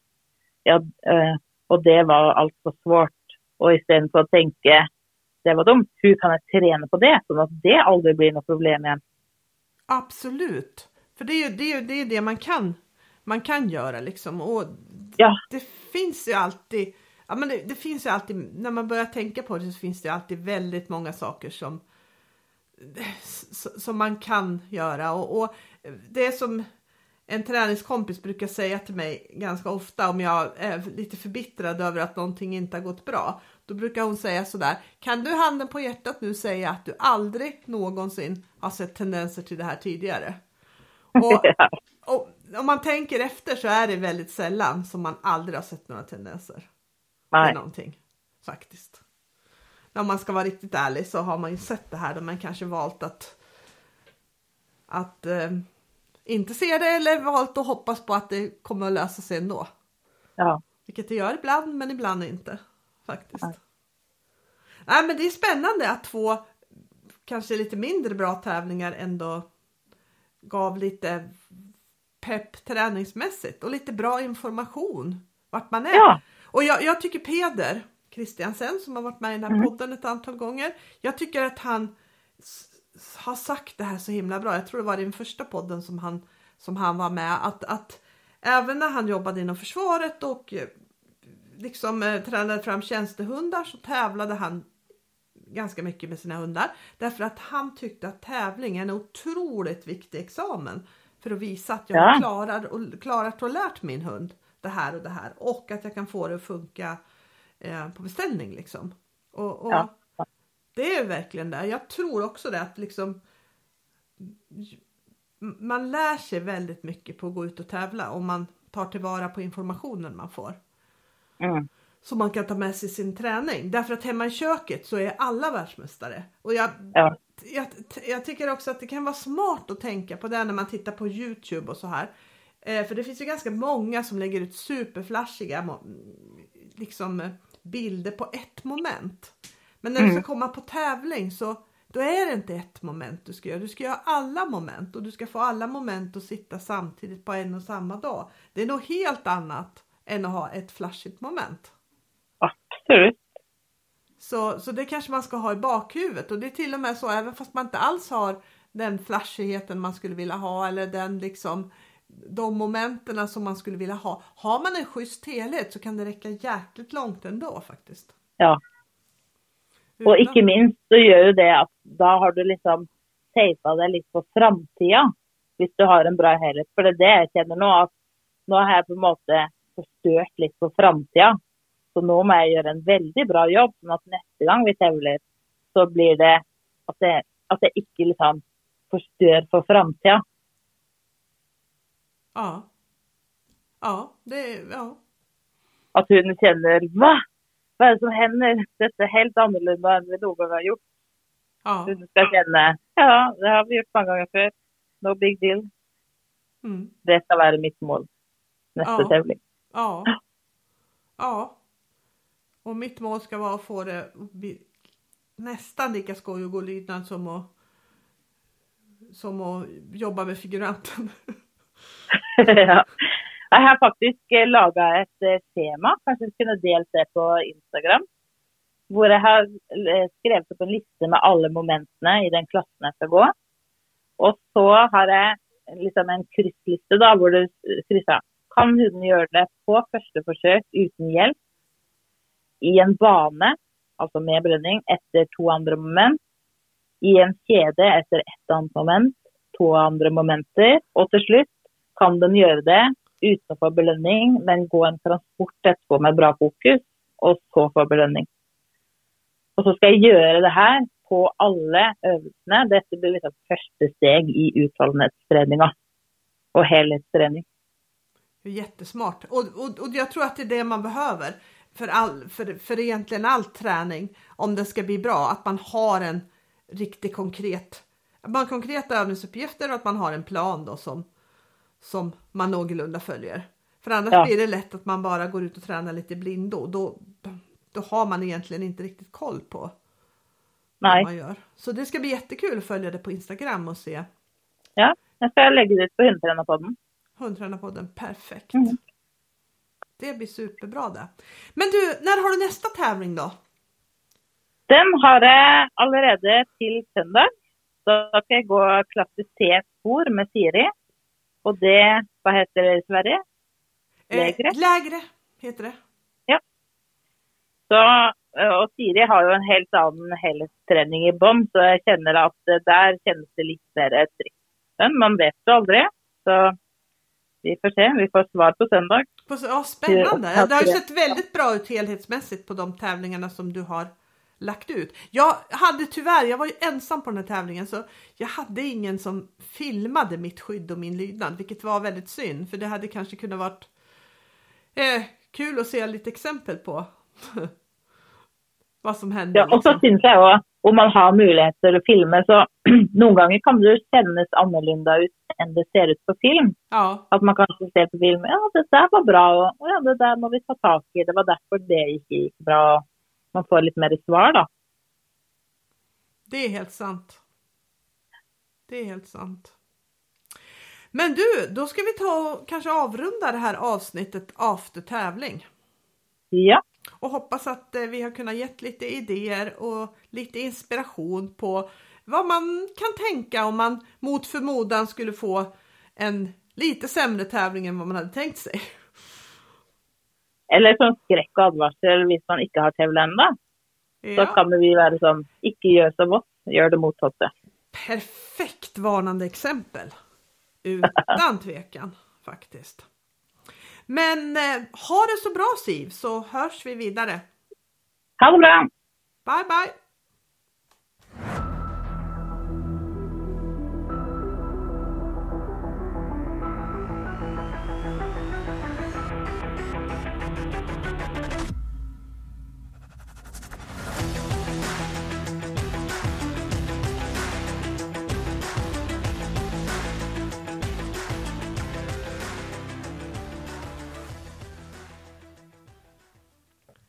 ja, eh, og det var altfor svårt. Og istedenfor å tenke det var dumt, hur kan jeg trene på det, sånn at det aldri blir noe problem igjen? absolut. För det är ju det, är det, är det man kan man kan göra liksom. Och Ja. det finns ju alltid, ja men det, det finns ju alltid, när man börjar tänka på det så finns det alltid väldigt många saker som som man kan göra och, och det som en träningskompis brukar säga till mig ganska ofta om jag är lite förbittrad över att någonting inte har gått bra. Då brukar hon säga sådär, kan du handen på hjärtat nu säga att du aldrig någonsin har sett tendenser till det här tidigare? Och, och om man tänker efter så är det väldigt sällan som man aldrig har sett några tendenser till Nei. någonting. Faktiskt. Om man ska vara riktigt ärlig så har man ju sett det här där man kanske valt att att eh, inte se det eller valt att hoppas på att det kommer att lösa sig ändå. Ja. Vilket det gör ibland men ibland inte. Faktiskt. Nej. Nej men det är spännande att två kanske lite mindre bra tävlingar ändå gav lite pepp träningsmässigt och lite bra information vart man är. Ja. Och jag, jag tycker Peder Christiansen som har varit med i den här Mm. podden ett antal gånger. Jag tycker att han har sagt det här så himla bra. Jag tror det var i den första podden som han, som han var med. Att, att även när han jobbade inom försvaret och eh, liksom eh, tränade fram tjänstehundar så tävlade han ganska mycket med sina hundar. Därför att han tyckte att tävling är en otroligt viktig examen. För att visa att jag Ja. klarar och klarat och lärt min hund det här och det här. Och att jag kan få det att funka eh, på beställning liksom. Och, och Ja. Det är verkligen det. Jag tror också det att liksom man lär sig väldigt mycket på att gå ut och tävla om man tar tillvara på informationen man får Mm. som man kan ta med sig sin träning. Därför att hemma i köket så är alla världsmästare. Och jag, Ja. jag, jag tycker också att det kan vara smart att tänka på det när man tittar på Youtube och så här. Eh, för det finns ju ganska många som lägger ut superflashiga liksom, bilder på ett moment. Men när du ska komma på tävling så då är det inte ett moment du ska göra. Du ska göra alla moment och du ska få alla moment att sitta samtidigt på en och samma dag. Det är något helt annat än att ha ett flashigt moment. Absolutt. Så, så det kanske man ska ha i bakhuvudet och det är till och med så även fast man inte alls har den flashigheten man skulle vilja ha eller den liksom de momenten som man skulle vilja ha. Har man en schysst helhet så kan det räcka jäkligt långt ändå faktiskt. Ja. Og ikke minst så gjør jo det at da har du liksom teipa deg litt på framtida, hvis du har en bra helhet. For det er det jeg kjenner nå, at nå har jeg på en måte förstört lite på framtiden. Så nu måste jag göra en väldigt bra jobb, så att nästa gång vi tävlar så blir det att det, att det inte liksom förstör för framtiden. Ja. Ja, det, ja. Att hon känner, va? Vad är det som händer? Detta är helt annorlunda än vi någon gång har gjort. Ja. Hon ska känna, ja, det har vi gjort många gånger förr. No big deal. Mm. Det ska vara mitt mål nästa Ja. tävling. Ja. Ja. Och mitt mål ska vara att få det nästan lika skoj att gå lydnad som att, som att jobba med figuranten. ja. Jag har faktiskt eh, laga et eh, tema, kanske vi kunne dela det på Instagram. Där jeg har eh, skrevet skrivit upp en lista med alla momenten i den klassen jag ska gå. Och så har jag liksom en kryssliste da, där du krysser Kan hunden göra det på första forsøk utan hjälp? I en bana, alltså med belønning, efter två andra moment. I en kedja efter ett annat moment, två andra momenter. Och till slut kan den göra det utan att få belöning, men gå en transport etterpå med bra fokus, och så få belöning. Och så ska jag göra det här på alla övningarna. Detta blir typ liksom första steg i uthållighetsträningen och helhetsträning. Jättesmart och, och, och jag tror att det är det man behöver för, all, för, för egentligen all träning om det ska bli bra. Att man har en riktigt konkret, man har konkreta övningsuppgifter och att man har en plan då som, som man någorlunda följer. För annars Ja. blir det lätt att man bara går ut och tränar lite blindo. Då, då har man egentligen inte riktigt koll på vad Nej, man gör. Så det ska bli jättekul att följa det på Instagram och se ja, jag ska lägga det ut på hundtränarpodden. Hundtränarpodden. Perfekt. Mm. Det blir superbra det. Men du, när har du nästa tävling då? Den har jag allerede till söndag. Så ska jag gå klasse C-spor med Siri. Och det, vad heter det i Sverige? Lägre? Eh, lägre heter det. Så, eh, och Siri har ju en helt annan helhetsträning i bånn, så jag känner att eh, där känns det lite mer tryggt. Men man vet ju aldrig. Så vi får se, vi får svar på söndag. På, ja, spännande. Ja, Det har ju sett väldigt bra ut helhetsmässigt på de tävlingarna som du har lagt ut. Jag hade tyvärr, jag var ju ensam på den här tävlingen så jag hade ingen som filmade mitt skydd och min lydnad, vilket var väldigt synd för det hade kanske kunnat varit eh, kul att se lite exempel på vad som händer. Ja, och så liksom. syns jag också, om man har möjligheter att filma, så någon gånger kan det kännas annorlunda ut än det ser ut på film. ja, Att man kanske ser på film, ja det där var bra, och ja det där måste vi ta tag i, det var därför det gick bra. Man får lite mer svar då. det är helt sant. Det är helt sant. Men du, då ska vi ta och kanske avrunda det här avsnittet after tävling. Ja, och hoppas att eh, vi har kunnat gett lite idéer och lite inspiration på vad man kan tänka om man mot förmodan skulle få en lite sämre tävling än vad man hade tänkt sig. Eller som skräck och advarsel, om man inte har tävlat ännu. Så Ja, kan vi vara som, inte gör som oss, gör det motsatta. perfekt varnande exempel. Utan tvekan faktiskt. Men eh, ha det så bra Siv så hörs vi vidare. Ha det bra! Bye bye!